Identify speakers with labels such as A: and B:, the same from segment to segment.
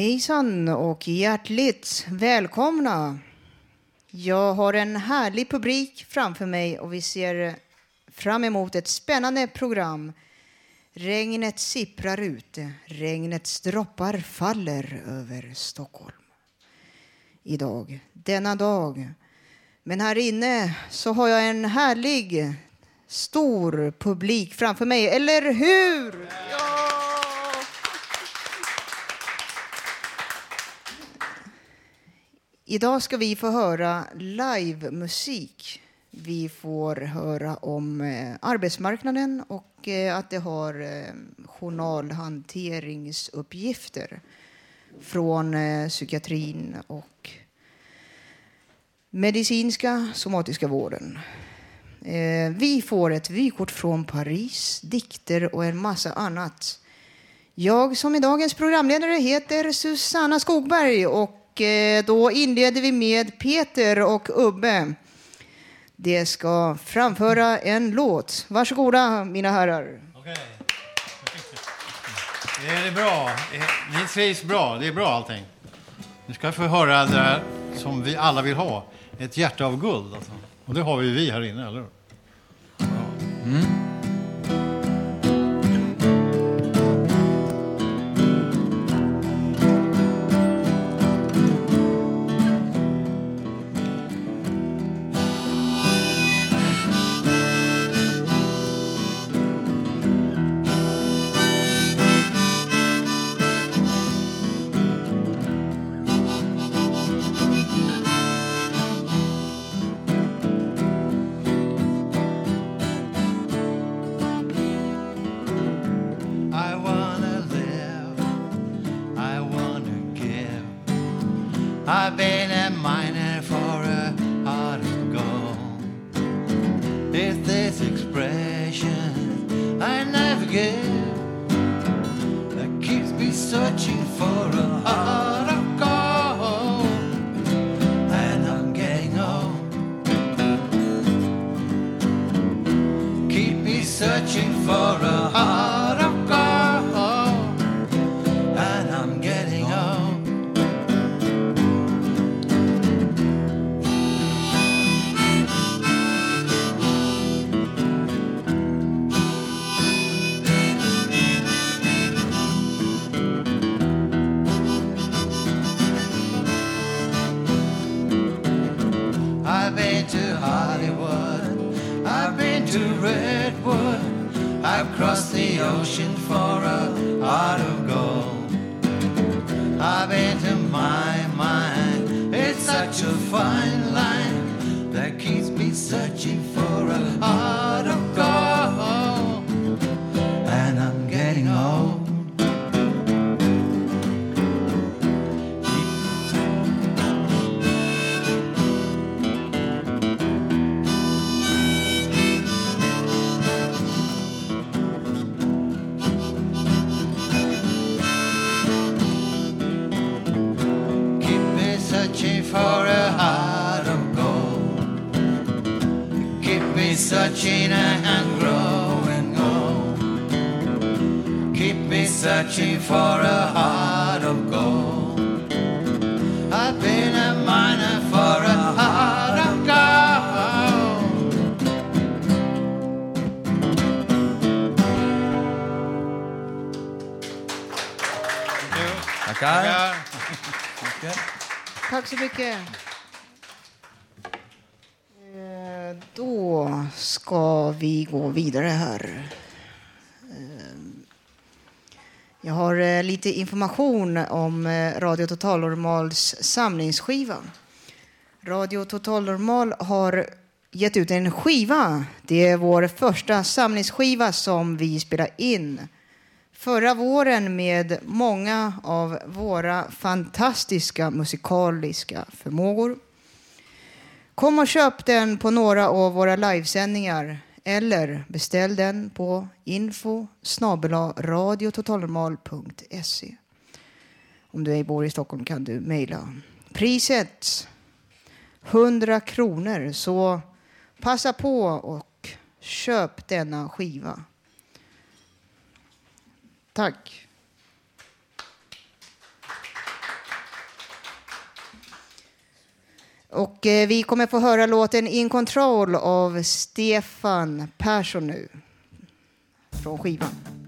A: Hejsan och hjärtligt välkomna. Jag har en härlig publik framför mig och vi ser fram emot ett spännande program. Regnet sipprar ute, regnets droppar faller över Stockholm. Idag, denna dag. Men här inne så har jag en härlig, stor publik framför mig, eller hur? Ja! Idag ska vi få höra livemusik. Vi får höra om eh, arbetsmarknaden och eh, att det har eh, journalhanteringsuppgifter från eh, psykiatrin och medicinska somatiska vården. Eh, vi får ett vykort från Paris, dikter och en massa annat. Jag som är dagens programledare heter Susanna Skogberg och eh, då inleder vi med Peter och Ubbe. De ska framföra en låt. Varsågoda, mina herrar.
B: Okej. Det är bra. Ni trivs bra. Det är bra allting. Nu ska vi få höra det här som vi alla vill ha. Ett hjärta av guld. Alltså. Och det har vi vi här inne, eller hur? Mm. To Redwood, I've crossed the ocean for a heart of gold. I've to my mind, it's such a fine line that keeps me searching searching and growing old. Keep me searching for a heart of gold. I've been a miner for a heart of gold. Thank you.
A: Tack så mycket. Eh, då ska vi gå vidare här. Eh, jag har eh, lite information om eh, Radio Total Normals samlingsskiva. Radio Total Normal har gett ut en skiva. Det är vår första samlingsskiva som vi spelar in förra våren med många av våra fantastiska musikaliska förmågor. Kom och köp den på några av våra livesändningar eller beställ den på info radiototalnormal.se. Om du ej bor i Stockholm kan du mejla. Priset 100 kronor, så passa på och köp denna skiva. Tack. Och eh, vi kommer få höra låten In Control av Stefan Persson nu. Från skivan.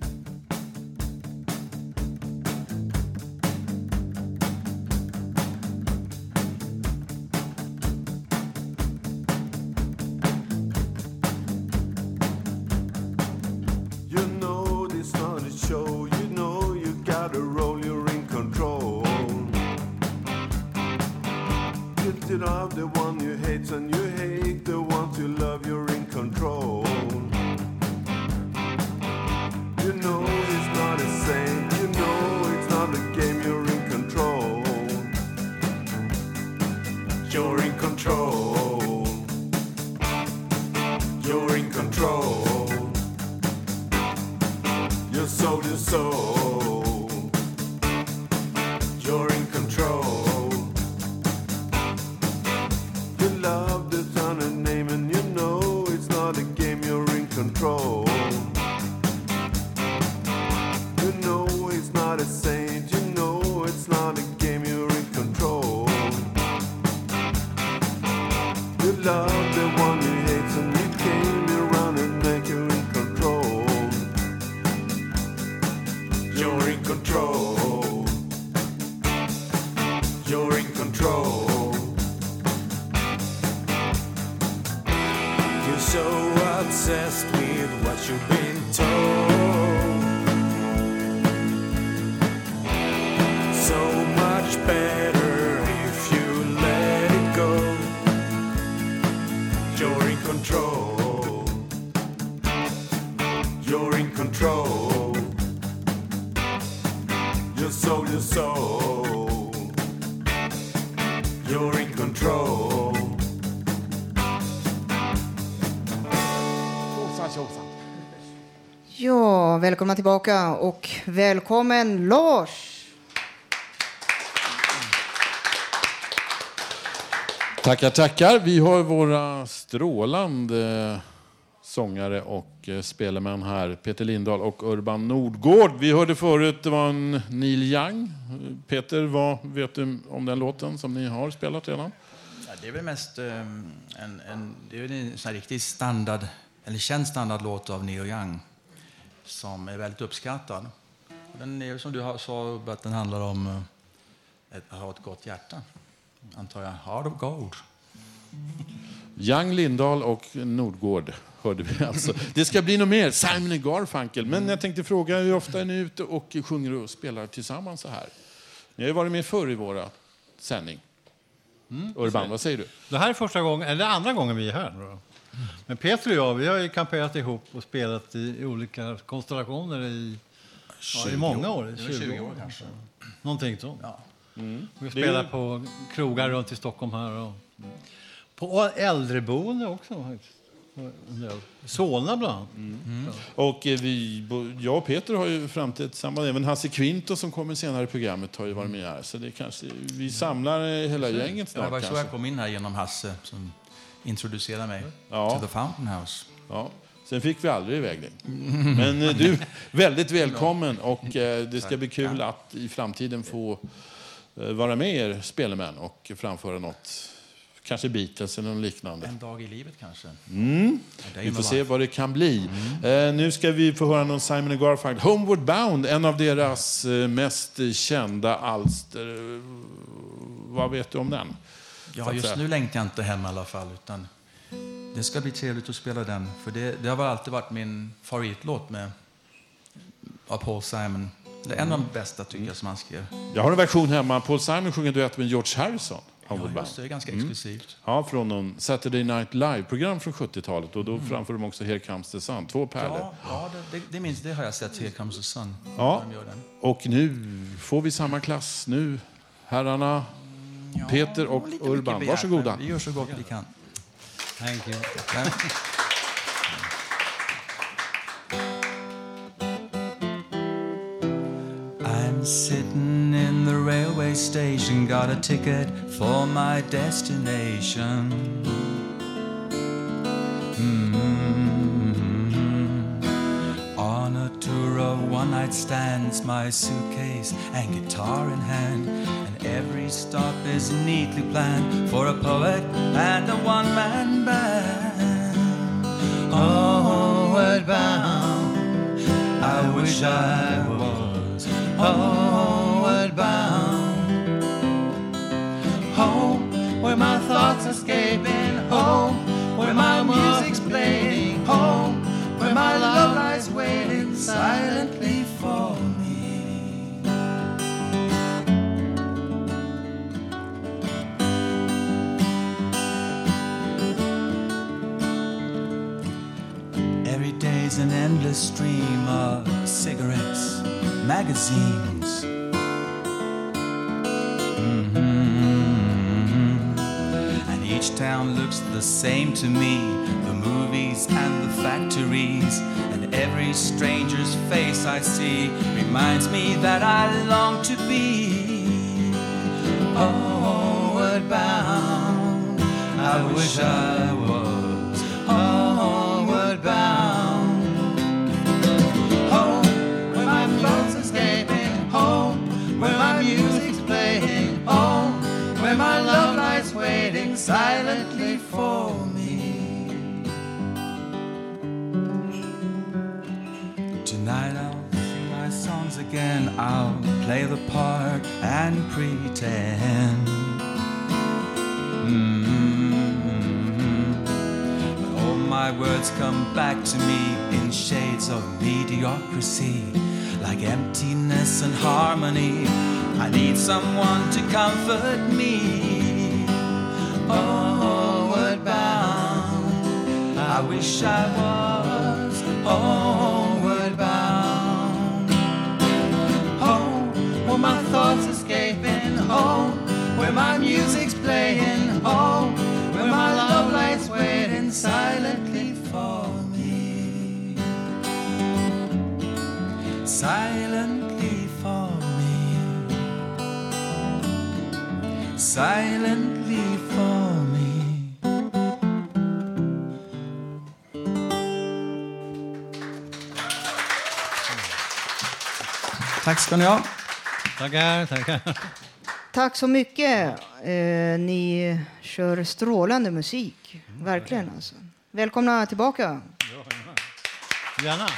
C: So obsessed with what you've been told.
A: Välkomna tillbaka och välkommen Lars.
D: Tackar, tackar. Vi har våra strålande sångare och eh, spelemän här. Peter Lindahl och Urban Nordgård. Vi hörde förut, det var en Neil Young. Peter, vad vet du om den låten som ni har spelat redan?
E: Ja, det är väl mest eh, en, en, det är en sån här riktig standard, eller känd standardlåt av Neil Young som är väldigt uppskattad. Den är som du sa, Ubbe, att den handlar om eh, ett, att ha ett gott hjärta. Antar jag. Heart of gold.
D: Young, Lindahl och Nordgård hörde vi alltså. Det ska bli något mer, Simon Garfunkel. Men jag tänkte fråga, hur ofta är ni ute och sjunger och spelar tillsammans så här? Ni har ju varit med förr i våra sändning. Urban, vad säger du?
F: Det här är första gången, eller andra gången vi är här. Men Peter och jag, vi har ju kamperat ihop och spelat i, olika konstellationer i, ja, i många år.
E: Det är väl 20 år kanske.
F: Någonting sånt.
E: Ja.
F: Vi spelar på krogar runt i Stockholm här. Och, på äldreboende också. faktiskt. Solna bland annat.
D: Och eh, vi, jag och Peter har ju framträtt tillsammans. Även Hasse Kvinto som kommer senare i programmet har ju varit med här. Så det kanske, vi samlar eh, hela gänget
E: Ja, det
D: snart
E: var så
D: kanske.
E: jag kom in här genom Hasse som introducerade mig
D: Ja.
E: till The Fountain House.
D: Ja. Sen fick vi aldrig iväg dig. Men eh, du, väldigt välkommen och eh, det ska bli kul att i framtiden få eh, vara med er spelemän och framföra något Kanske Beatles eller något liknande.
E: En dag i livet kanske.
D: Mm. Vi får se vad det kan bli. Eh, nu ska vi få höra någon Simon Garfunkel. Homeward Bound, en av deras mest kända alster. Vad vet du om den?
E: Ja, just nu längtar jag inte hem i alla fall. Utan det ska bli trevligt att spela den. För det, det har alltid varit min favoritlåt med av Paul Simon. Det är en av de bästa tycker jag som han skrev.
D: Jag har en version hemma. Paul Simon sjunger duett med George Harrison.
E: Ja, just det, är ganska
D: Mm.
E: exklusivt.
D: Ja, från någon Saturday Night Live-program från 70-talet. Och då framför de också Here Comes the Sun. Två pärlor.
E: Ja, ja det, det, det, minns, det har jag sett, Here Comes the Sun.
D: Ja,
E: De
D: och nu får vi samma klass. Nu, herrarna Peter och Urban.
E: mycket
D: Varsågoda.
E: Vi gör så gott vi kan.
F: Thank you.
E: I'm sitting in the railway station, got a ticket for my destination. Mm. On a tour of one night stands, my suitcase and guitar in hand, and every stop is neatly planned for a poet and a one man band. Homeward bound, I wish I was homeward bound. Home, where my thoughts escaping. Home, where my music's playing. Home, where my love lies waiting silently stream of cigarettes, magazines. Mhm. And each town looks the same to me the movies and the factories. And every stranger's face I see reminds me that I long to be homeward bound. I wish I again. I'll play the part and pretend. Mm. But all my words come back to me in shades of mediocrity, like emptiness and harmony. I need someone to comfort me. Homeward bound, I wish I was homeward music's playing. Home, where my love light's waiting silently for me. Silently for me. Silently for me. Tack ska ni ha.
F: Tackar, tackar.
A: Tack så mycket. Eh, ni kör strålande musik. Verkligen alltså. Välkomna tillbaka.
F: Gärna.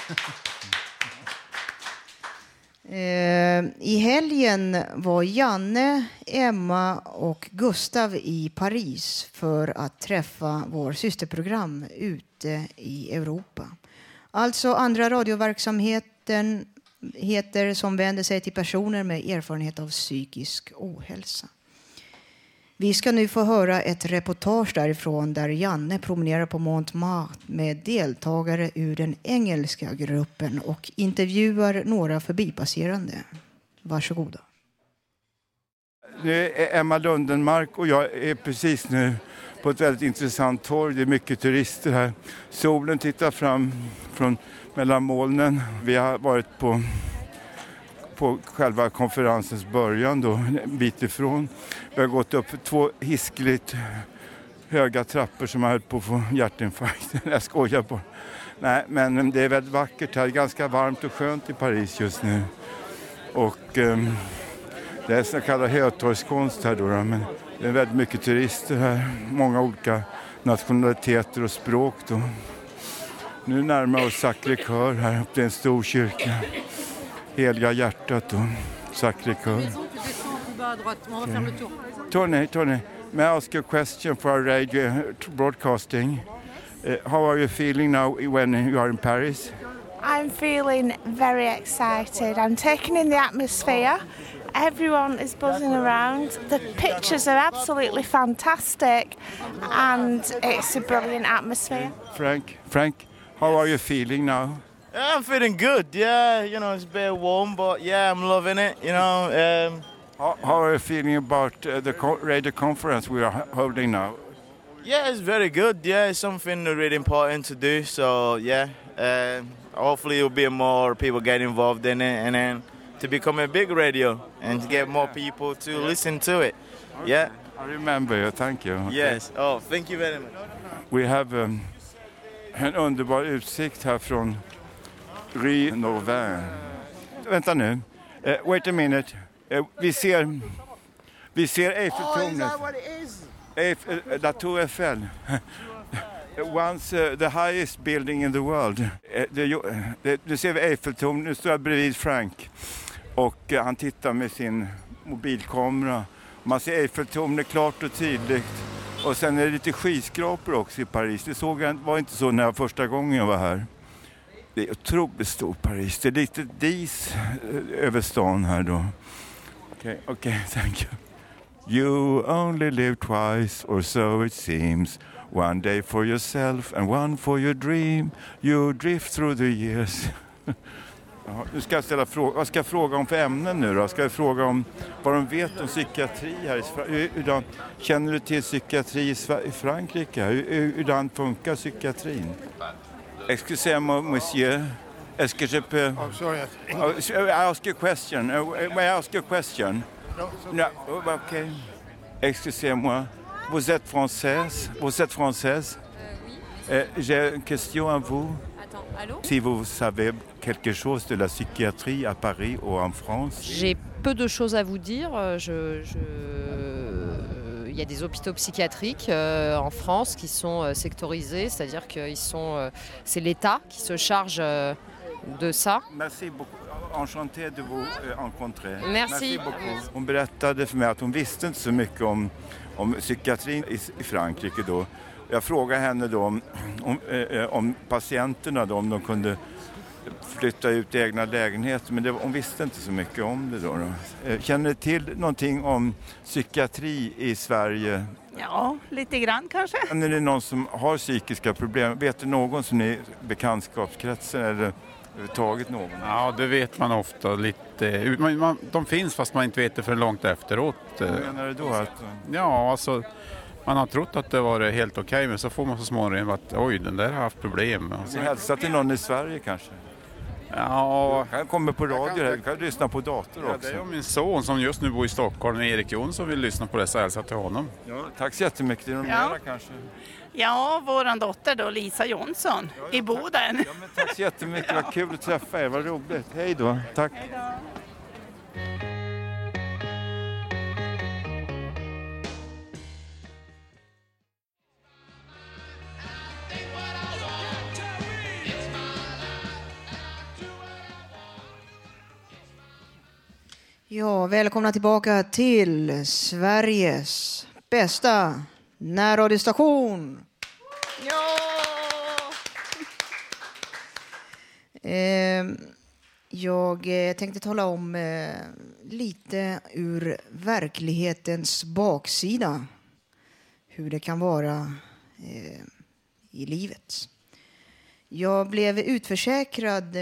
A: Eh, I helgen var Janne, Emma och Gustav i Paris för att träffa vår systerprogram ute i Europa. Alltså andra radioverksamheten heter som vänder sig till personer med erfarenhet av psykisk ohälsa. Vi ska nu få höra ett reportage därifrån där Janne promenerar på Montmartre med deltagare ur den engelska gruppen och intervjuar några förbipasserande. Varsågoda.
G: Det är Emma Lundenmark och jag är precis nu på ett väldigt intressant torg. Det är mycket turister här. Solen tittar fram från mellan molnen. Vi har varit på, på själva konferensens början då, en bit ifrån. Vi har gått upp två hiskeligt höga trappor som jag höll på att få hjärtinfarkt. jag skojar bara. Nej, men det är väldigt vackert här. Ganska varmt och skönt i Paris just nu. Och ehm, det är så kallad hötorgskonst här då, då, men Det är väldigt mycket turister här, många olika nationaliteter och språk. Då. Nu närmar oss Sacré-Cœur här uppe. Det är en stor kyrka. Heliga hjärtat och Sacré-Cœur. Tony, Tony, may I ask you a question for our radio broadcasting? Uh, how are you feeling now when you are in Paris?
H: I'm feeling very excited. I'm taking in the atmosphere. Everyone is buzzing around. The pictures are absolutely fantastic and it's a brilliant atmosphere.
G: Frank, Frank, how are you feeling now?
I: Yeah, I'm feeling good. Yeah, you know, it's a bit warm, but yeah, I'm loving it. You know, um,
G: How, how are you feeling about uh, the co- radio conference we are holding now?
I: yeah, it's very good. Yeah, it's something really important to do. So yeah, um hopefully it'll be more people get involved in it, and then to become a big radio and to get more people to listen to it. Yeah.
G: I remember you, thank you. Okay.
I: Yes. Oh, thank you very much.
G: We have um, en underbar utsikt här från Rue Norvin. Vänta nu. Eh, wait a minute. Eh, vi ser, vi ser Eiffeltornet. Eiff, eh, La Tour Eiffel. Once uh, the highest building in the world. Nu ser vi Eiffeltornet, nu står jag bredvid Frank. Och han tittar med sin mobilkamera. Man ser Eiffeltornet klart och tydligt. Och sen är det lite skyskrapor också i Paris. Det såg jag, var inte så när jag första gången jag var här. Det är otroligt stort Paris. Det är lite dis eh, över stan här då. Okej, okej, thank you. You only live twice or so it seems. One day for yourself and one for your dream. You drift through the years. Ja, nu ska jag ställa fråga. Vad ska jag fråga om för ämnen nu då? Ska jag fråga om vad de vet om psykiatri här i Sverige? Hur, känner du till psykiatri i, Sver- i Frankrike? Hur, hur, hur funkar psykiatrin? Excusez-moi, monsieur. Est-ce que je peux...
J: Oh, sorry.
G: Oh, so I ask you a question. May I ask you a question? No, oh, okay. Excusez-moi. Vous êtes française? Vous êtes française? Euh, J'ai une question à vous.
K: Allô
G: Si vous savez quelque chose de la psychiatrie à Paris ou en France
K: J'ai peu de choses à vous dire. Euh, Je, je- Il y a des hôpitaux psychiatriques euh, en France qui sont euh, sectorisés, c'est-à-dire sont, euh, c'est l'État qui se charge de ça.
G: Merci beaucoup. Enchanté de vous rencontrer.
K: Merci.
G: beaucoup. Hon berättade för mig att hon visste inte så mycket om, om psykiatrin i Frankrike då. Jag frågade henne då om, om, eh, eh, om patienterna då, om de kunde flytta ut i egna lägenheter, men det, hon visste inte så mycket om det då. då. Eh, Känner du till någonting om psykiatri i Sverige?
L: Ja, lite grann kanske.
G: Känner ni någon som har psykiska problem? Vet du någon som ni i bekantskapskretsen eller överhuvudtaget någon?
M: Ja, det vet man ofta lite. Man, man, de finns fast man inte vet det för långt efteråt.
G: Vad menar du då? Att,
M: Ja, alltså man har trott att det var helt okej men så får man så småningom att oj, den där har haft problem.
G: Alltså, hälsa till någon i Sverige kanske?
M: Ja,
G: Han kommer på radio här, du kan lyssna på dator
M: Ja,
G: också.
M: det är min son som just nu bor i Stockholm, Erik Jonsson, vill lyssna på det så hälsa till honom.
G: Ja, tack så jättemycket. Det är någon
L: Ja.
G: kanske?
L: Ja, våran dotter då, Lisa Jonsson, i Boden.
G: Tack så jättemycket, vad kul att träffa er, vad roligt. Hej då, tack.
A: Ja, välkomna tillbaka till Sveriges bästa närradiostation. Ja! Ehm, jag eh, tänkte tala om eh, lite ur verklighetens baksida. Hur det kan vara eh, i livet. Jag blev utförsäkrad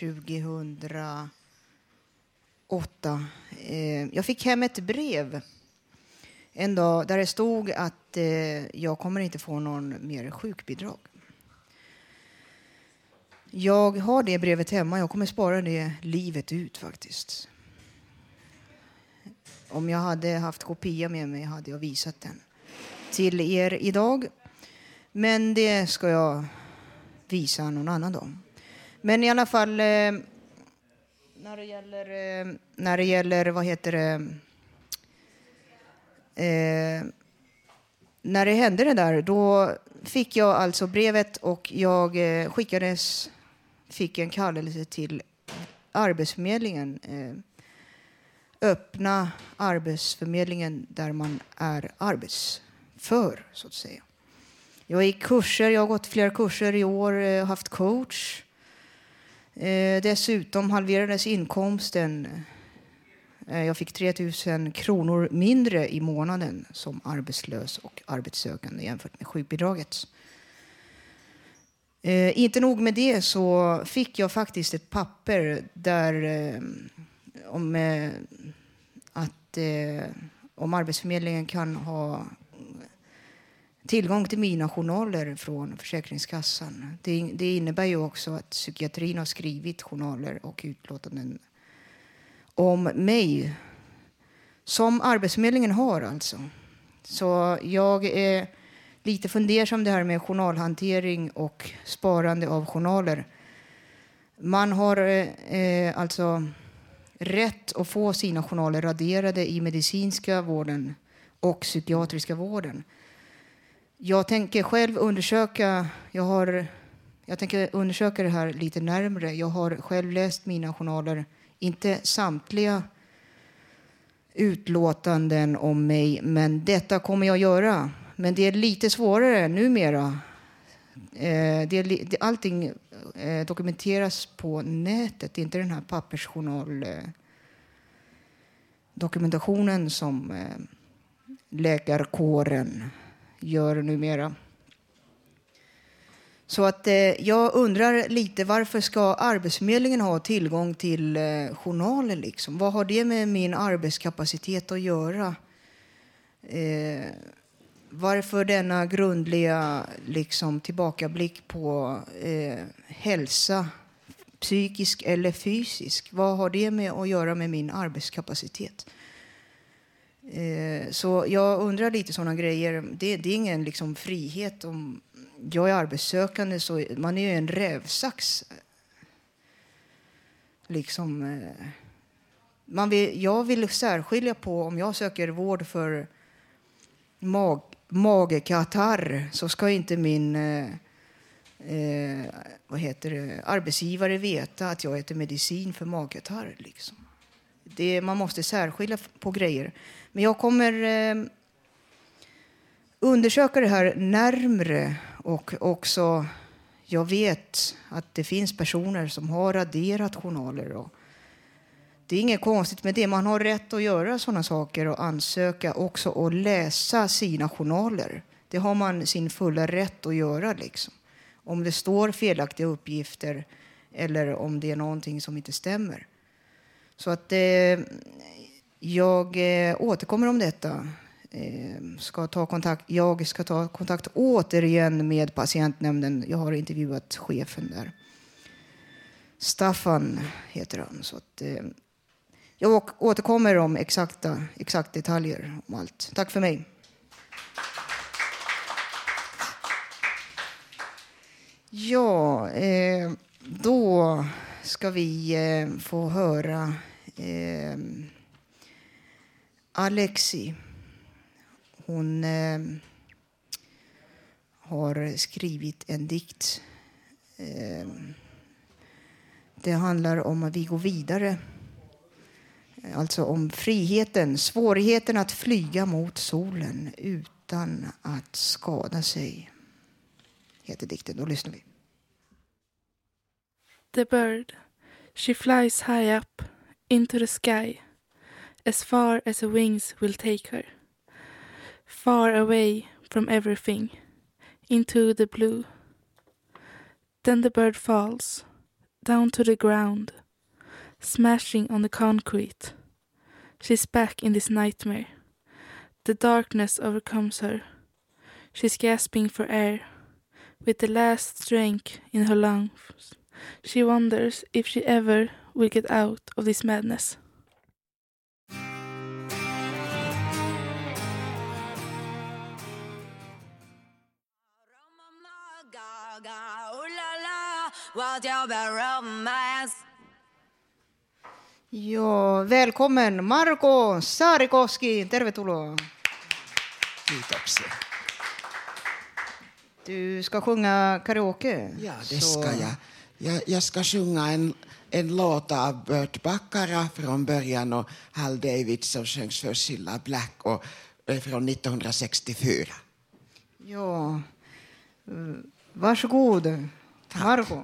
A: 2000 8. Eh, jag fick hem ett brev en dag där det stod att eh, jag kommer inte få någon mer sjukbidrag. Jag har det brevet hemma. Jag kommer spara det livet ut faktiskt. Om jag hade haft kopia med mig hade jag visat den till er idag. Men det ska jag visa någon annan dag. Men i alla fall, eh, när det gäller, eh, när det gäller vad heter det, Eh, när det hände det där, då fick jag alltså brevet och jag eh, skickades, fick en kallelse till Arbetsförmedlingen. Eh, öppna Arbetsförmedlingen där man är arbetsför, så att säga. Jag gick kurser, jag har gått flera kurser i år, eh, haft coach. Eh, dessutom halverades inkomsten. Eh, jag fick 3 000 kronor mindre i månaden som arbetslös och arbetssökande jämfört med sjukbidraget. Eh, inte nog med det så fick jag faktiskt ett papper där eh, om eh, att eh, om Arbetsförmedlingen kan ha tillgång till mina journaler från Försäkringskassan. Det, det innebär ju också att psykiatrin har skrivit journaler och utlåtanden om mig som Arbetsförmedlingen har alltså. Så jag är lite fundersam det här med journalhantering och sparande av journaler. Man har eh, eh alltså rätt att få sina journaler raderade i medicinska vården och psykiatriska vården. Jag tänker själv undersöka, jag har, jag tänker undersöka det här lite närmre. Jag har själv läst mina journaler, inte samtliga utlåtanden om mig, men detta kommer jag göra. Men det är lite svårare numera. Eh, det är, allting eh, dokumenteras på nätet, inte den här pappersjournaldokumentationen eh, som eh, läkarkåren gör numera. Så att eh, jag undrar lite varför ska Arbetsförmedlingen ha tillgång till eh, journaler liksom? Vad har det med min arbetskapacitet att göra? Eh, varför denna grundliga liksom, tillbakablick på eh, hälsa, psykisk eller fysisk? Vad har det med att göra med min arbetskapacitet? Eh, så jag undrar lite sådana grejer. Det, det är ingen liksom, frihet om jag är arbetssökande så man är ju en rävsax. Liksom, eh, man vill, jag vill särskilja på om jag söker vård för mag, magkatarr så ska inte min eh, eh, vad heter det, arbetsgivare veta att jag äter medicin för magkatarr. Liksom. Det, man måste särskilja på grejer. Men jag kommer eh, undersöka det här närmre och också jag vet att det finns personer som har raderat journaler. Och det är inget konstigt med det. Man har rätt att göra sådana saker och ansöka också och läsa sina journaler. Det har man sin fulla rätt att göra. Liksom. Om det står felaktiga uppgifter eller om det är någonting som inte stämmer. Så att eh, jag eh, återkommer om detta. Eh, ska ta kontakt, jag ska ta kontakt återigen med patientnämnden. Jag har intervjuat chefen där. Staffan heter han. Så att, eh, jag återkommer om exakta, exakt detaljer om allt. Tack för mig. Ja, eh, då ska vi eh, få höra eh, Alexi. Hon eh, har skrivit en dikt. Eh, det handlar om att vi går vidare. Alltså om friheten, svårigheten att flyga mot solen utan att skada sig. Heter dikten. Då lyssnar vi.
J: The bird, she flies high up into the sky, as far as her wings will take her, far away from everything, into the blue. Then the bird falls down to the ground, smashing on the concrete. She's back in this nightmare. The darkness overcomes her. She's gasping for air, with the last strength in her lungs. She wonders if she ever will get out of this madness.
A: Ja, välkommen Marko Saarikoski. Tervetuloa. också.
B: Du ska sjunga karaoke.
A: Ja, det
B: så-
A: ska jag. Jag, jag ska sjunga en, en låt av Burt Bacharach från början och Hal David som sjöngs för Cilla Black och är från 1964.
B: Ja. Eh, Varsågod, Marco.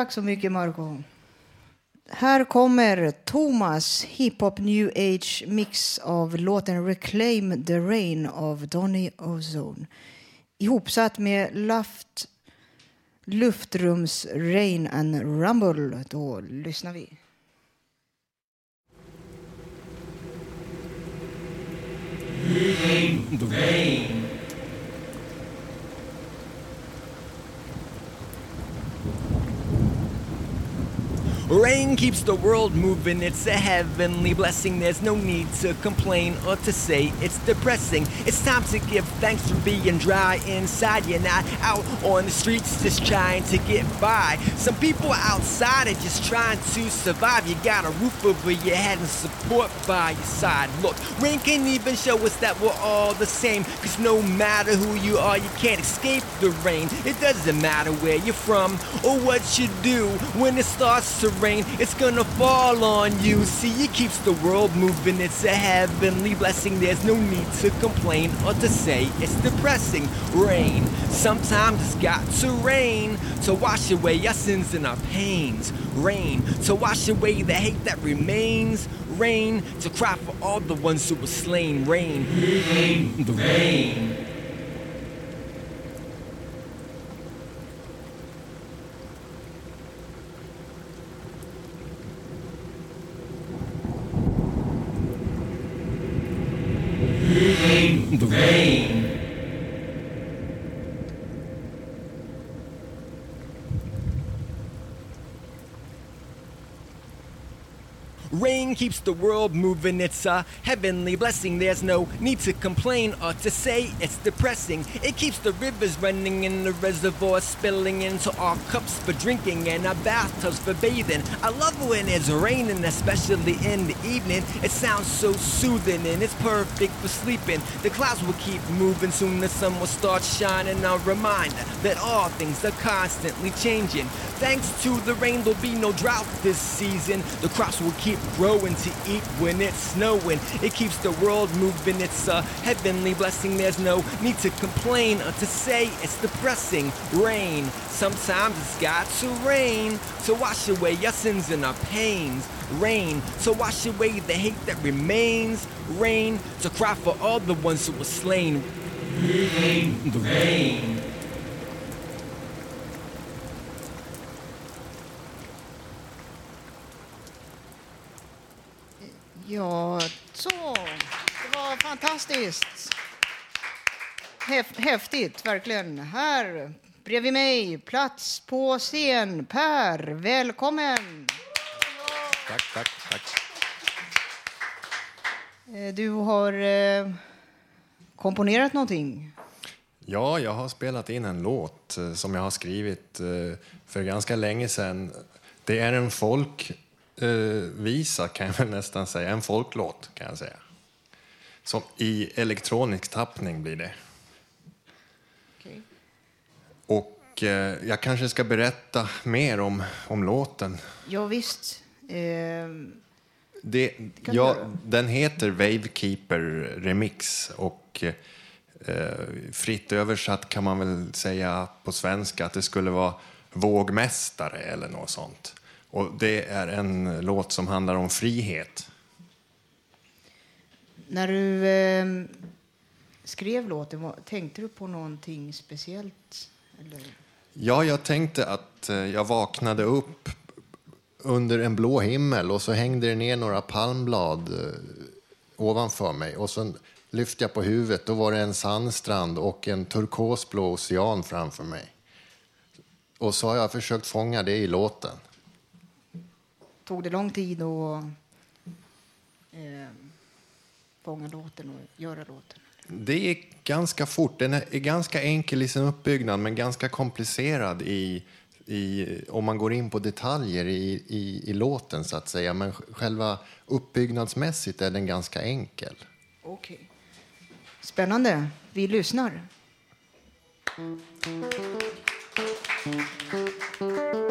B: Tack så mycket, Marco. Här kommer Thomas hiphop new age mix av låten Reclaim the Rain av Donny Ozone. Ihopsatt med Luft, Luftrums Rain and Rumble. Då lyssnar vi.
N: Reclaim the rain.
O: Rain keeps the world moving, it's a heavenly blessing. There's no need to complain or to say it's depressing. It's time to give thanks for being dry inside. You're not out on the streets just trying to get by. Some people outside are just trying to survive. You got a roof over your head and support by your side. Look, rain can even show us that we're all the same. Cause no matter who you are, you can't escape the rain. It doesn't matter where you're from or what you do. When it starts to rain, it's gonna fall on you. See, it keeps the world moving. It's a heavenly blessing. There's no need to complain or to say it's depressing. Rain, sometimes it's got to rain to wash away our sins and our pains. Rain, to wash away the hate that remains. Rain, to cry for all the ones who were slain. Rain, rain, the rain. the rain. Rain keeps the world moving, it's a heavenly blessing. There's no need to complain or to say it's depressing. It keeps the rivers running and the reservoirs spilling into our cups for drinking and our bathtubs for bathing. I love when it's raining, especially in the evening. It sounds so soothing and it's perfect for sleeping. The clouds will keep moving, soon the sun will start shining. A reminder that all things are constantly changing. Thanks to the rain, there'll be no drought this season. The crops will keep growing to eat when it's snowing. It keeps the world moving. It's a heavenly blessing. There's no need to complain or to say it's depressing. Rain, sometimes it's got to rain to wash away your sins and our pains. Rain to wash away the hate that remains. Rain to cry for all the ones who were slain. Rain, rain.
A: Ja, så. Det var fantastiskt. Häf- häftigt, verkligen. Här bredvid mig, plats på scen, Per. Välkommen!
P: Tack, tack, tack.
A: Eh, Du har eh, komponerat någonting.
P: Ja, jag har spelat in en låt eh, som jag har skrivit för ganska länge sedan. Det är en folkvisa, kan jag väl nästan säga. En folklåt, kan jag säga. Som I elektronisk tappning blir det. Och eh, jag kanske ska berätta mer om, om låten.
A: Ja, visst. Eh,
P: Det, ja, den heter Wavekeeper Remix och eh, fritt översatt kan man väl säga på svenska att det skulle vara vågmästare eller något sånt. Och det är en låt som handlar om frihet.
A: när du eh, skrev låten, tänkte du på någonting speciellt? Eller?
P: Ja, jag tänkte att eh, jag vaknade upp under en blå himmel och så hängde det ner några palmblad eh, ovanför mig. Och så lyfte jag på huvudet, då var det en sandstrand och en turkosblå ocean framför mig. Och så har jag försökt fånga det i låten.
A: Tog det lång tid att eh, fånga låten och göra låten?
P: Det gick ganska fort. Den är ganska enkel i sin uppbyggnad men ganska komplicerad i, i, om man går in på detaljer i, i, i låten så att säga. Men själva uppbyggnadsmässigt är den ganska enkel.
A: Okej. Spännande. Vi lyssnar.
B: I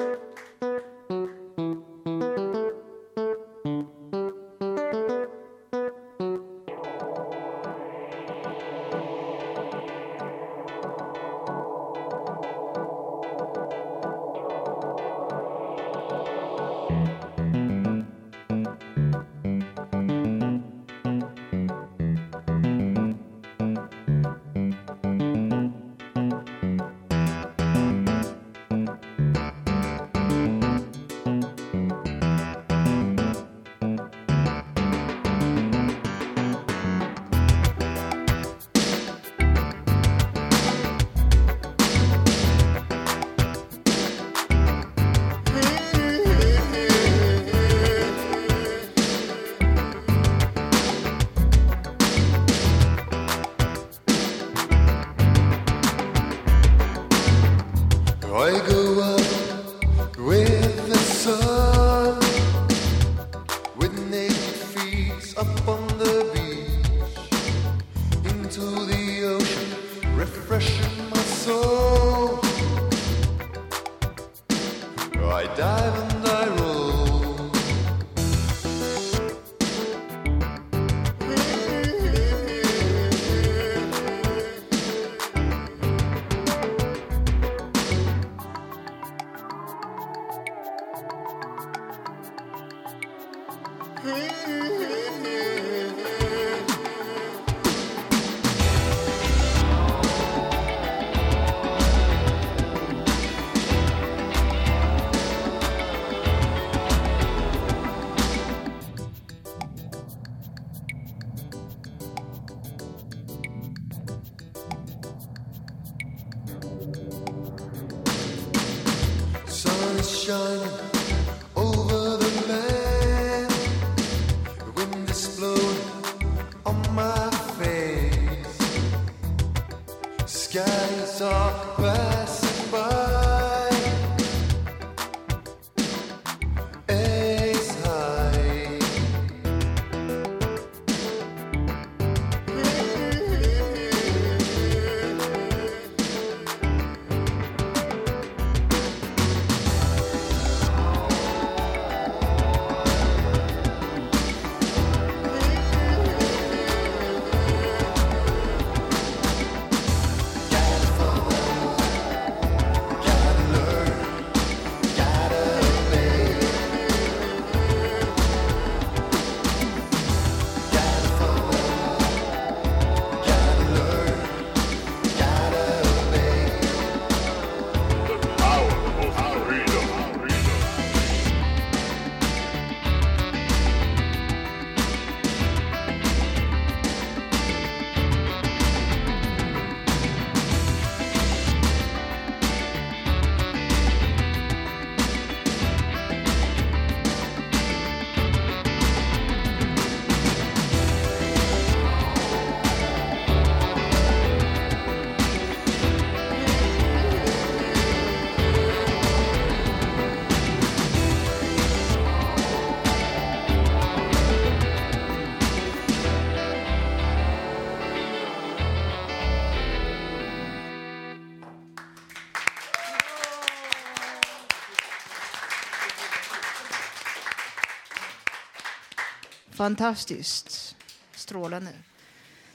A: Fantastiskt. Strålande.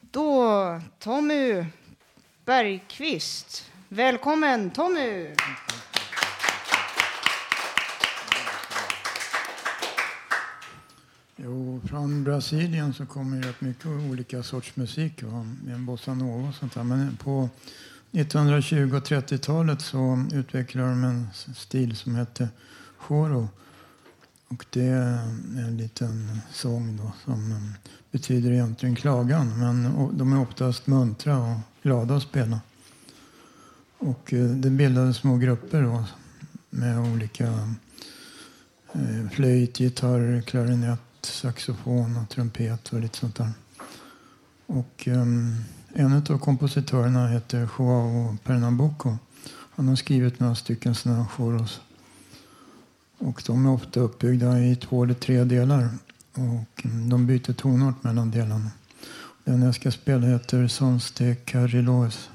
A: Då Tommy Bergqvist. Välkommen Tommy!
Q: Jo, från Brasilien så kommer rätt mycket olika sorts musik. En bossanova och sånt där. Men på 1920 och 30-talet så utvecklade de en stil som hette choro. Och det är en liten sång då som um, betyder egentligen klagan. Men de är oftast muntra och glada att spela. Och eh, det bildades små grupper då med olika eh, flöjt, gitarr, klarinett, saxofon och trumpet och lite sånt där. Och um, en av kompositörerna heter Joao Pernambuco. Han har skrivit några stycken sådana choros. Och de är ofta uppbyggda i två eller tre delar. Och de byter tonart mellan delarna. Den jag ska spela heter Sons de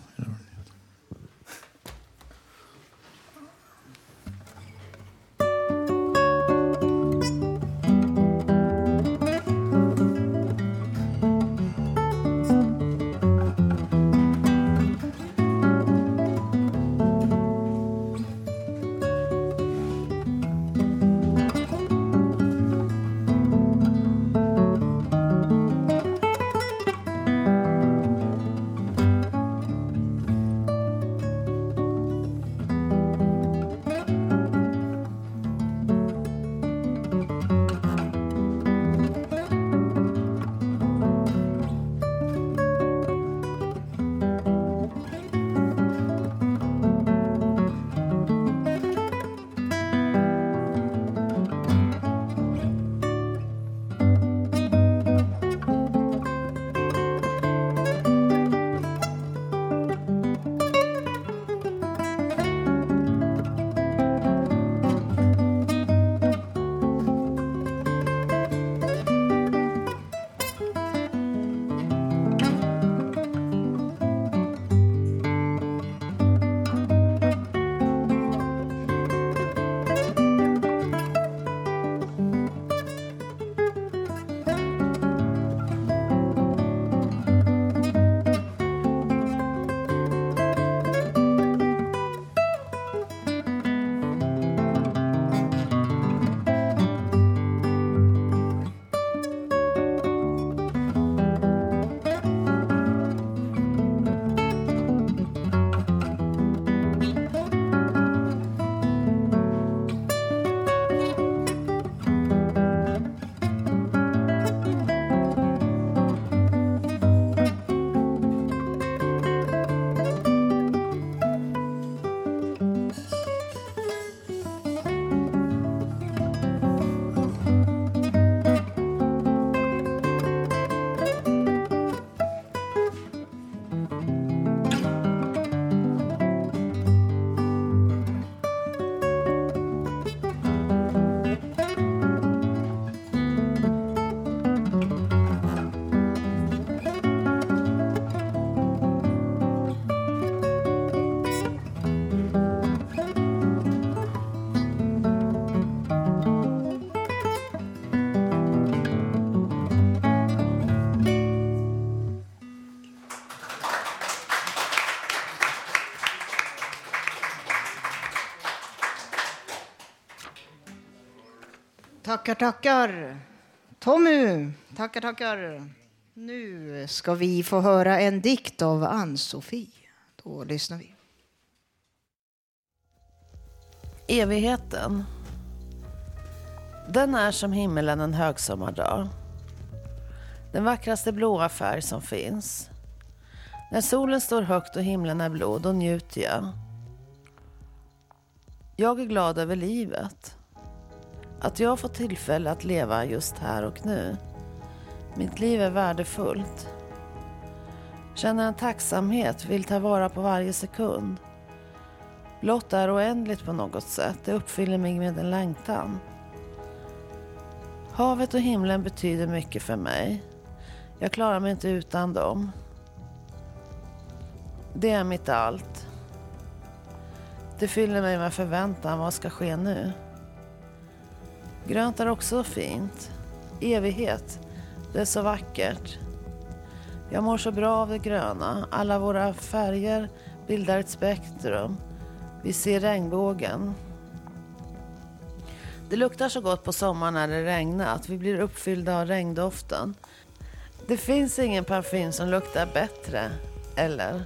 A: Tackar, tackar. Tommy, tackar, tackar. Nu ska vi få höra en dikt av Ann-Sofie. Då lyssnar vi.
R: Evigheten. Den är som himmelen en högsommardag. Den vackraste blåa färg som finns. När solen står högt och himlen är blå, då njuter jag. Jag är glad över livet. Att jag får tillfälle att leva just här och nu. Mitt liv är värdefullt. Känner en tacksamhet, vill ta vara på varje sekund. Blott är oändligt på något sätt. Det uppfyller mig med en längtan. Havet och himlen betyder mycket för mig. Jag klarar mig inte utan dem. Det är mitt allt. Det fyller mig med förväntan. Vad ska ske nu? Grönt är också fint. Evighet. Det är så vackert. Jag mår så bra av det gröna. Alla våra färger bildar ett spektrum. Vi ser regnbågen. Det luktar så gott på sommaren när det regnar att vi blir uppfyllda av regndoften. Det finns ingen parfym som luktar bättre, eller?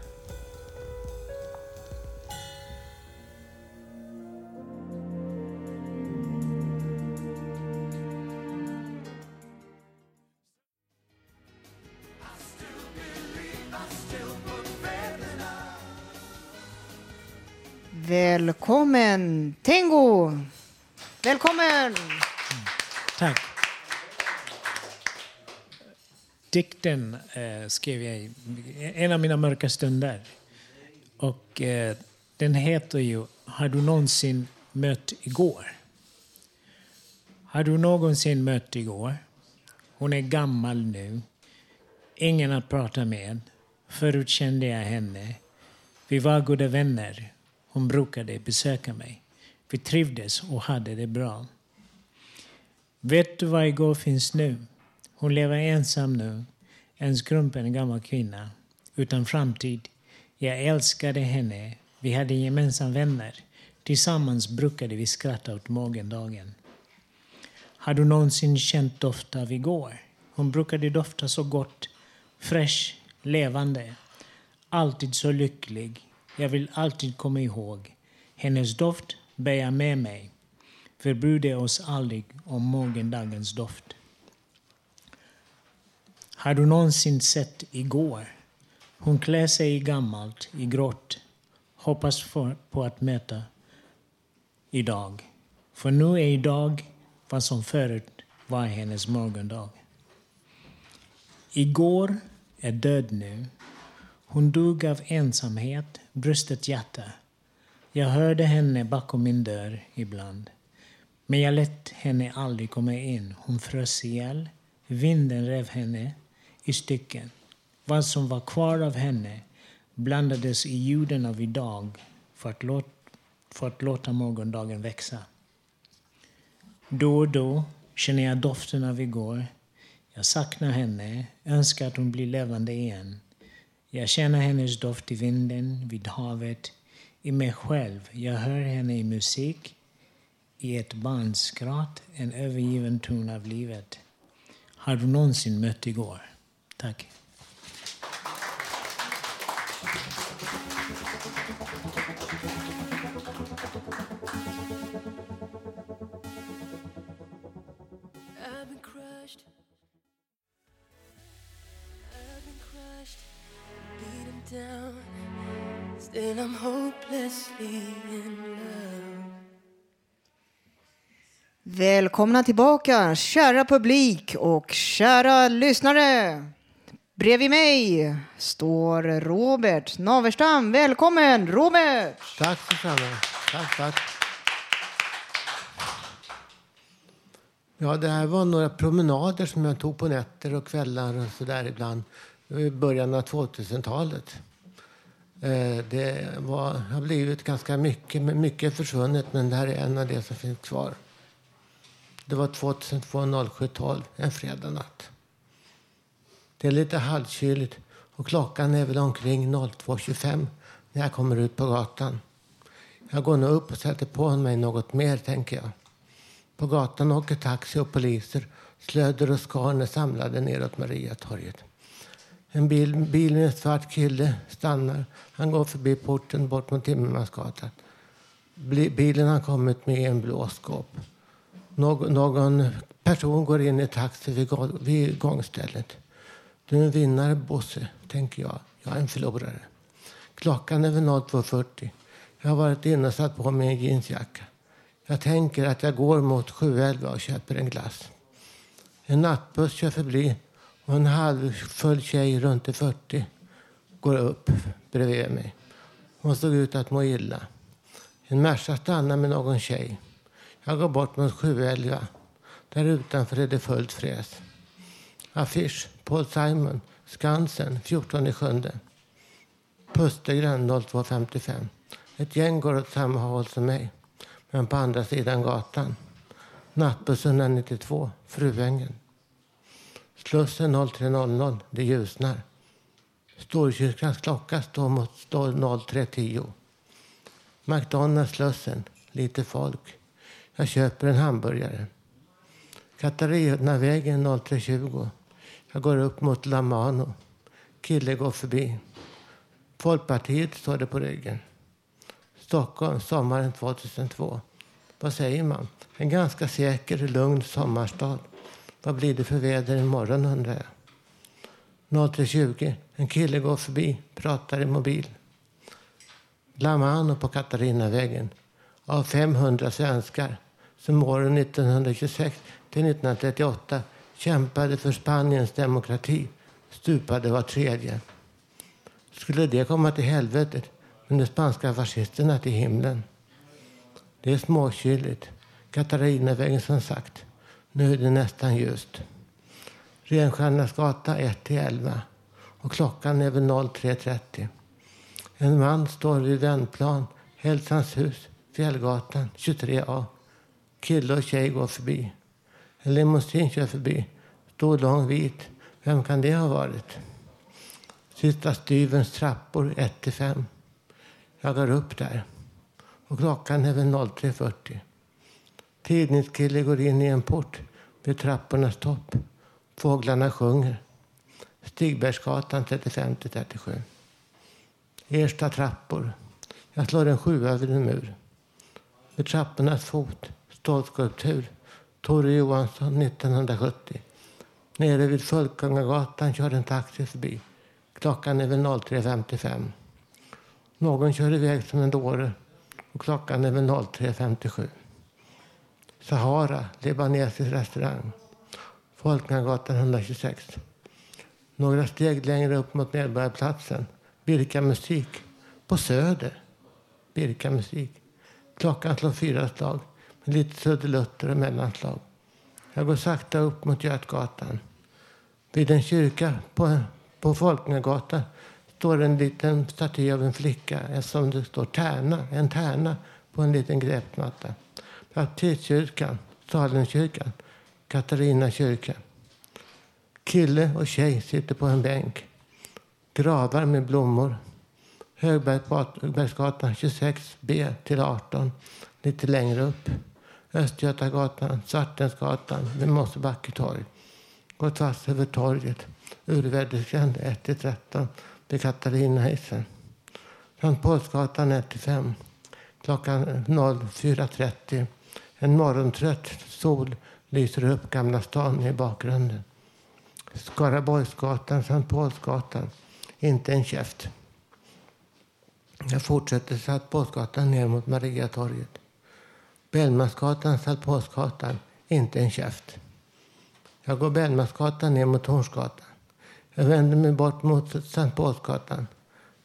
S: Den eh, skrev jag i en av mina mörka stunder. Och eh, den heter ju Har du någonsin mött igår? Har du någonsin mött igår? Hon är gammal nu. Ingen att prata med. Förut kände jag henne. Vi var goda vänner. Hon brukade besöka mig. Vi trivdes och hade det bra. Vet du vad igår finns nu? Hon lever ensam nu. En skrumpen gammal kvinna. Utan framtid. Jag älskade henne. Vi hade gemensamma vänner. Tillsammans brukade vi skratta åt morgondagen. Har du någonsin känt doft av igår? Hon brukade dofta så gott. Fräsch, levande. Alltid så lycklig. Jag vill alltid komma ihåg. Hennes doft bär jag med mig. Förbjuder oss aldrig om morgondagens doft. Har du någonsin sett igår? Hon klär sig i gammalt, i grått. Hoppas för, på att möta idag. För nu är idag vad som förut var hennes morgondag. Igår är död nu. Hon dog av ensamhet, brustet hjärta. Jag hörde henne bakom min dörr ibland. Men jag lät henne aldrig komma in. Hon frös ihjäl. Vinden rev henne i stycken. Vad som var kvar av henne blandades i ljuden av idag för att, låta, för att låta morgondagen växa. Då och då känner jag doften av igår. Jag saknar henne, önskar att hon blir levande igen. Jag känner hennes doft i vinden, vid havet, i mig själv. Jag hör henne i musik, i ett barns skratt, en övergiven ton av livet. Har du någonsin mött igår? Tack.
T: Still, I'm hopelessly in love.
A: Välkomna tillbaka, kära publik och kära lyssnare. Bredvid mig står Robert Naverstam. Välkommen, Robert!
U: Tack Susanna. Tack, tack. Ja, det här var några promenader som jag tog på nätter och kvällar och så där ibland. I början av 2000-talet. Eh, det var, har blivit ganska mycket, men mycket är försvunnet, men det här är en av det som finns kvar. Det var 2002-07-12, en fredag natt. Det är lite halvkyligt och klockan är väl omkring 02.25 när jag kommer ut på gatan. Jag går nog upp och sätter på mig något mer, tänker jag. På gatan åker taxi och poliser. Slöder och skarn är samlade neråt Mariatorget. En bil, bil med en svart kille stannar. Han går förbi porten bort mot Timmermansgatan. Bilen har kommit med en blåskåp. Någon, någon person går in i taxi vid, vid gångstället. Du är en vinnare, Bosse, tänker jag. Jag är en förlorare. Klockan är väl 02.40. Jag har varit inne och satt på mig en jeansjacka. Jag tänker att jag går mot 711 och köper en glass. En nattbuss kör förbi och en halvfull tjej runt i 40 går upp bredvid mig. Hon såg ut att må illa. En Merca stannar med någon tjej. Jag går bort mot 711. Där utanför är det fullt fräs. Affisch. Paul Simon. Skansen. 14 sjunde. Pustergren 02.55. Ett gäng går åt samma håll som mig. Men på andra sidan gatan. Nattbussen 192. Fruängen. Slussen 03.00. Det ljusnar. Storkyrkans klocka står mot 03.10. McDonalds Slussen. Lite folk. Jag köper en hamburgare. Katarinavägen 03.20. Jag går upp mot Lamano. Kille går förbi. Folkpartiet står det på ryggen. Stockholm, sommaren 2002. Vad säger man? En ganska säker, lugn sommarstad. Vad blir det för väder imorgon undrar jag. 03.20. En kille går förbi, pratar i mobil. Lamano på Katarinavägen. Av 500 svenskar som åren 1926 till 1938 kämpade för Spaniens demokrati stupade var tredje. Skulle det komma till helvetet men de spanska fascisterna till himlen? Det är småkyligt. Katarinavägen som sagt. Nu är det nästan ljust. Renstjärnas gata 1-11 och klockan är väl 03.30. En man står vid vändplan, Hälsans hus, Fjällgatan 23A. Kille och tjej går förbi. En limousin kör förbi. Stor, lång, vit. Vem kan det ha varit? Sista styvens trappor 1-5. Jag går upp där. Och klockan är väl 03.40. Tidningskille går in i en port vid trappornas topp. Fåglarna sjunger. Stigbergsgatan 35-37. Ersta trappor. Jag slår en sjua vid en mur. Vid trappornas fot, stålskulptur. Tore Johansson 1970. Nere vid Folkungagatan kör en taxi förbi. Klockan är väl 03.55. Någon kör iväg som en dåre och klockan är väl 03.57. Sahara, libanesisk restaurang. Folkungagatan 126. Några steg längre upp mot Medborgarplatsen. Birka musik. På Söder. Birka musik. Klockan slår fyra slag med lite sudelutter och mellanslag. Jag går sakta upp mot Götgatan. Vid en kyrka på, på Folkungagatan står en liten staty av en flicka som det står tärna, en tärna på en liten gräpmatta. Baptistkyrkan, Salenkyrkan, Katarina kyrka. Kille och tjej sitter på en bänk. Gravar med blommor. Högbergsgatan 26B till 18, lite längre upp. Östgötagatan, Svartensgatan Mosebacke torg. Går tvärs över torget. Urvädersgränd 1-13 till Katarinahissen. Sankt Pålsgatan 1-5. Klockan 04.30. En morgontrött sol lyser upp Gamla stan i bakgrunden. Skaraborgsgatan, Sankt Paulsgatan. Inte en käft. Jag fortsätter Sankt Paulsgatan ner mot Mariatorget. Bellmansgatan, Sankt Inte en käft. Jag går Bellmansgatan ner mot Hornsgatan. Jag vänder mig bort mot Sankt Paulsgatan.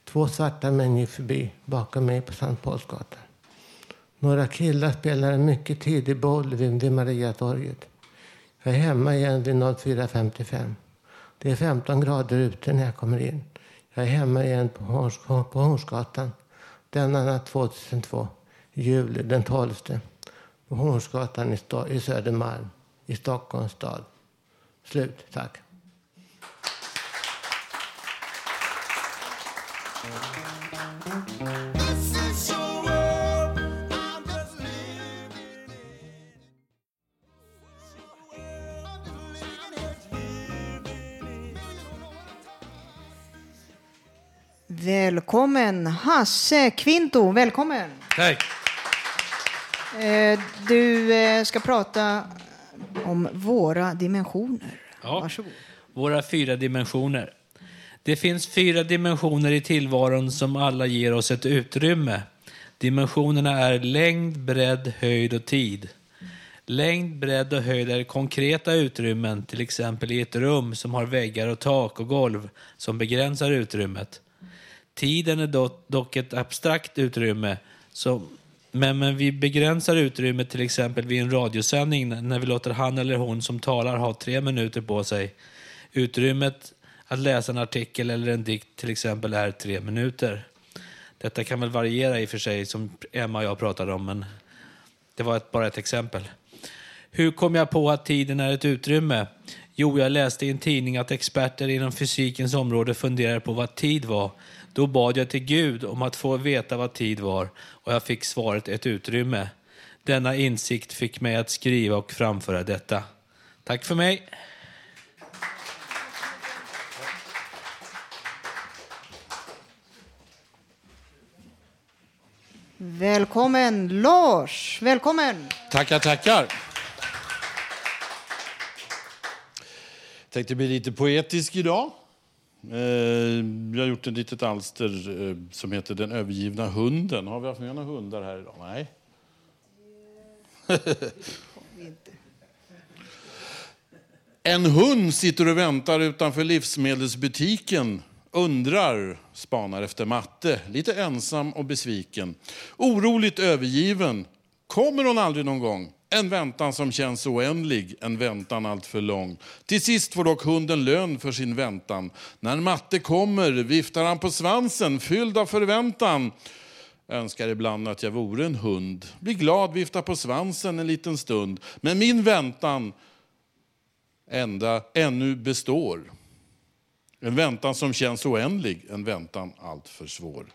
U: Två svarta män gick förbi bakom mig på Sankt Paulsgatan. Några killar spelar en mycket tidig boll vid, vid Mariatorget. Jag är hemma igen vid 04.55. Det är 15 grader ute när jag kommer in. Jag är hemma igen på, Horns, på Hornsgatan. Denna natt 2002, juli den 12 på Hornsgatan i, i Södermalm i Stockholms stad. Slut. Tack.
A: Välkommen Hasse Kvinto, välkommen!
V: Tack!
A: Eh, Du eh, ska prata om våra dimensioner.
V: Ja.
A: Varsågod.
V: Våra fyra dimensioner. Det finns fyra dimensioner i tillvaron som alla ger oss ett utrymme. Dimensionerna är längd, bredd, höjd och tid. Längd, bredd och höjd är konkreta utrymmen, till exempel i ett rum som har väggar och tak och golv som begränsar utrymmet. Tiden är dock ett abstrakt utrymme, som, men, men vi begränsar utrymmet till exempel vid en radiosändning när vi låter han eller hon som talar ha tre minuter på sig. Utrymmet att läsa en artikel eller en dikt till exempel är tre minuter. Detta kan väl variera i och för sig, som Emma och jag pratade om, men det var ett, bara ett exempel. Hur kom jag på att tiden är ett utrymme? Jo, jag läste i en tidning att experter inom fysikens område funderar på vad tid var. Då bad jag till Gud om att få veta vad tid var och jag fick svaret ett utrymme. Denna insikt fick mig att skriva och framföra detta. Tack för mig.
A: Välkommen Lars, välkommen.
D: Tackar, tackar. Tänkte bli lite poetisk idag. Eh, Jag har gjort ett litet alster eh, som heter Den övergivna hunden. Har vi haft med några hundar här idag? Nej. En hund sitter och väntar utanför livsmedelsbutiken. Undrar, spanar efter matte, lite ensam och besviken. Oroligt övergiven. Kommer hon aldrig någon gång? En väntan som känns oändlig, en väntan allt för lång. Till sist får dock hunden lön för sin väntan. När matte kommer viftar han på svansen, fylld av förväntan. Önskar ibland att jag vore en hund. Blir glad, viftar på svansen en liten stund. Men min väntan ända, ännu består. En väntan som känns oändlig, en väntan allt för svår.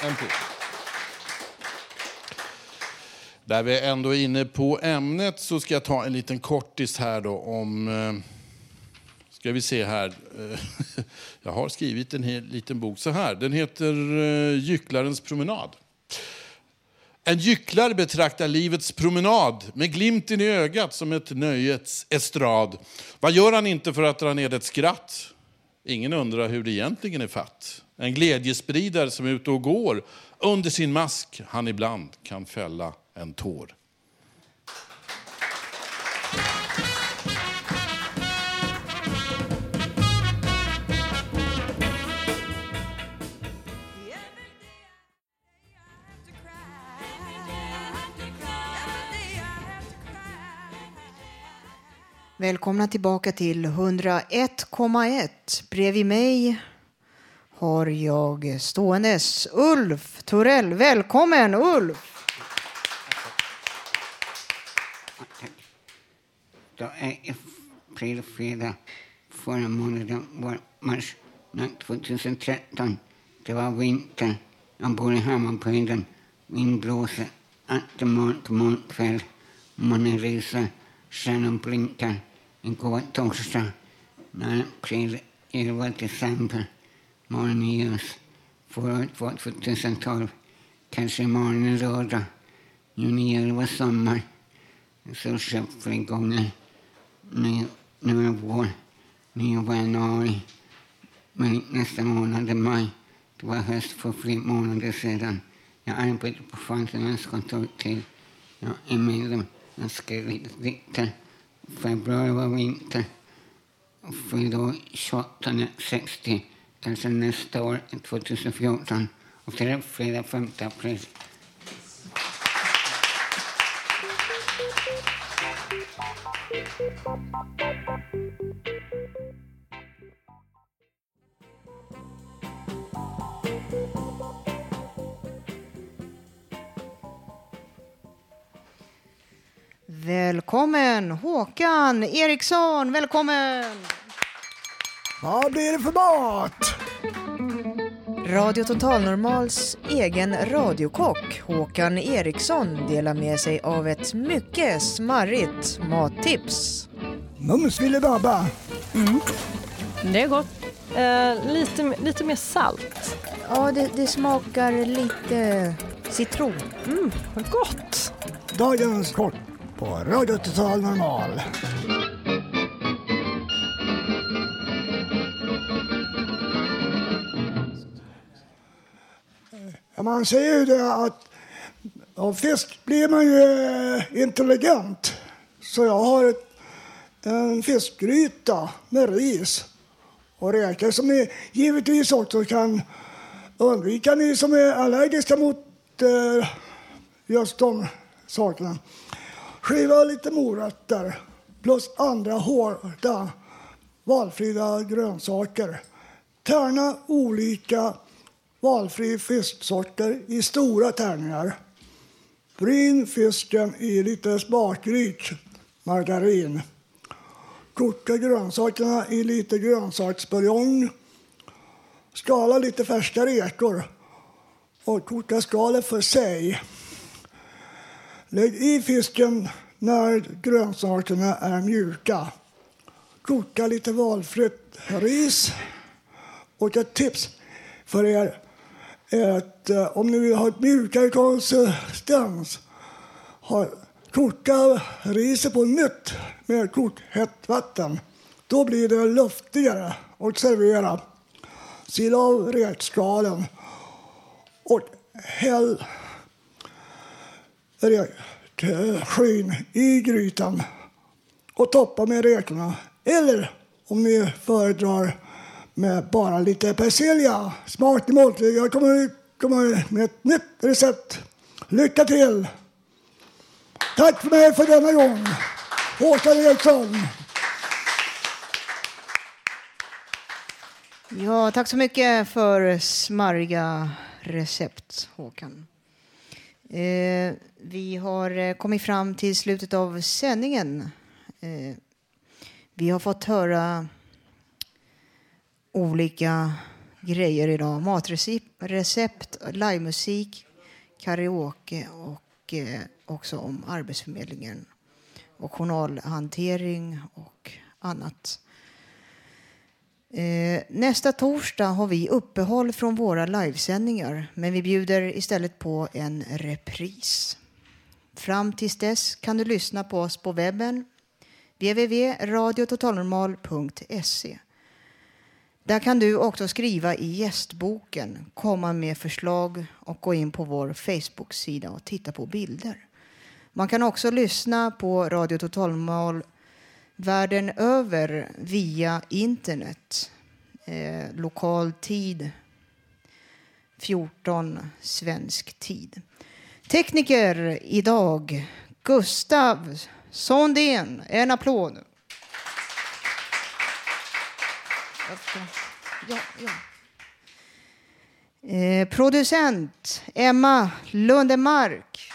D: En till. Där vi ändå är inne på ämnet så ska jag ta en liten kortis här då om... Eh, ska vi se här. Jag har skrivit en hel, liten bok så här. Den heter eh, Gycklarens promenad. En gycklare betraktar livets promenad med glimten i ögat som ett nöjets estrad. Vad gör han inte för att dra ner ett skratt? Ingen undrar hur det egentligen är fatt. En glädjespridare som är ute och går. Under sin mask han ibland kan fälla en tår.
A: Välkomna tillbaka till 101,1. Bredvid mig har jag ståendes Ulf Torell. Välkommen Ulf!
W: Då är april fredag förra månaden var mars natt 2013. Det var vinter. Jag bor i Hammarbyhöjden. Vind blåser. Automat till kväll. Månen lyser. Stjärnan blinkar. Igår torsdag. När april 11 december. Morgonen ljus. Förra året var 2012. Kanske imorgon är lördag. Juni 11 sommar. Så köpt flera gånger. Nu, nu är vår. Nu var januari. Men nästa månad är maj. Det var höst för flera månader sedan. Jag arbetar på Fantinas kontor till jag är medlem. Jag skrev dikter. Februari var vinter. Fyllde år 2860. Kanske nästa år, 2014. Och till är fredag 5 april.
A: Välkommen Håkan Eriksson, välkommen!
X: Vad blir det för mat?
A: Radio Total Normals egen radiokock Håkan Eriksson delar med sig av ett mycket smarrigt mattips.
X: Mums filibabba.
Y: Mm. Det är gott. Eh, lite, lite mer salt.
A: Ja, det, det smakar lite citron.
Y: Mm, vad gott!
X: Dagens kort på Radio Total Normal. Man säger ju det att av fisk blir man ju eh, intelligent. Så jag har ett, en fiskgryta med ris och räkor som ni givetvis också kan undvika, ni som är allergiska mot eh, just de sakerna. Skiva lite morötter plus andra hårda valfria grönsaker. Tärna olika valfri fisksorter i stora tärningar. Bryn fisken i lite smakrik margarin. Koka grönsakerna i lite grönsaksbuljong. Skala lite färska räkor och koka skalet för sig. Lägg i fisken när grönsakerna är mjuka. Koka lite valfritt ris. Och ett tips för er att eh, om ni vill ha ett mjukare konsistens ha, koka riset på nytt med kokhett vatten. Då blir det luftigare och servera. Sila av räkskalen och häll räkskyn i grytan och toppa med räkorna. Eller om ni föredrar med bara lite persilja. Smart i måltid. Jag kommer kommer med ett nytt recept. Lycka till! Tack för mig för denna gång. Håkan Eriksson.
A: Ja, tack så mycket för smarriga recept, Håkan. Eh, vi har eh, kommit fram till slutet av sändningen. Eh, vi har fått höra olika grejer idag. Matrecept, livemusik, karaoke och eh, också om Arbetsförmedlingen och journalhantering och annat. Eh, nästa torsdag har vi uppehåll från våra livesändningar men vi bjuder istället på en repris. Fram tills dess kan du lyssna på oss på webben www.radiototalnormal.se. Där kan du också skriva i gästboken, komma med förslag och gå in på vår Facebook-sida och titta på bilder. Man kan också lyssna på Radio Totalmål världen över via internet. Eh, lokal tid 14 svensk tid. Tekniker idag Gustav Sondén. En applåd. Ja, ja. Eh, producent Emma Lundemark.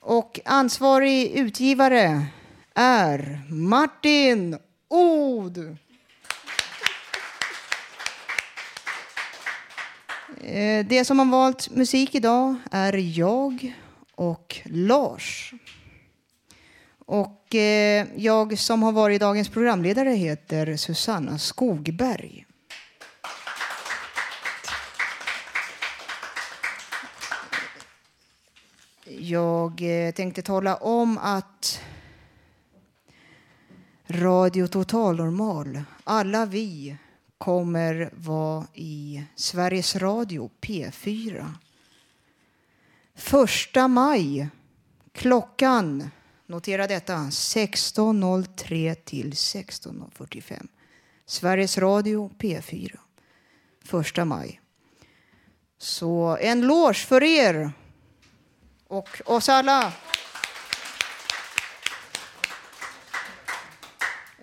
A: Och ansvarig utgivare är Martin Od. Eh, Det som har valt musik idag är jag och Lars. Och eh, jag som har varit dagens programledare heter Susanna Skogberg. Jag eh, tänkte tala om att Radio Total Normal, alla vi kommer vara i Sveriges Radio P4. Första maj klockan, notera detta, 16.03 till 16.45. Sveriges Radio P4. Första maj. Så en loge för er och oss alla.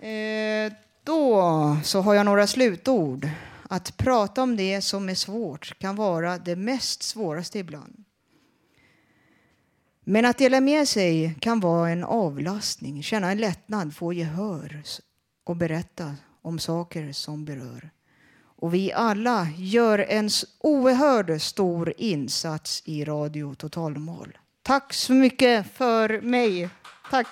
A: Eh, då så har jag några slutord. Att prata om det som är svårt kan vara det mest svåraste ibland. Men att dela med sig kan vara en avlastning, känna en lättnad, få gehör och berätta om saker som berör. Och vi alla gör en oerhört stor insats i Radio Totalmål. Tack så mycket för mig. Tack.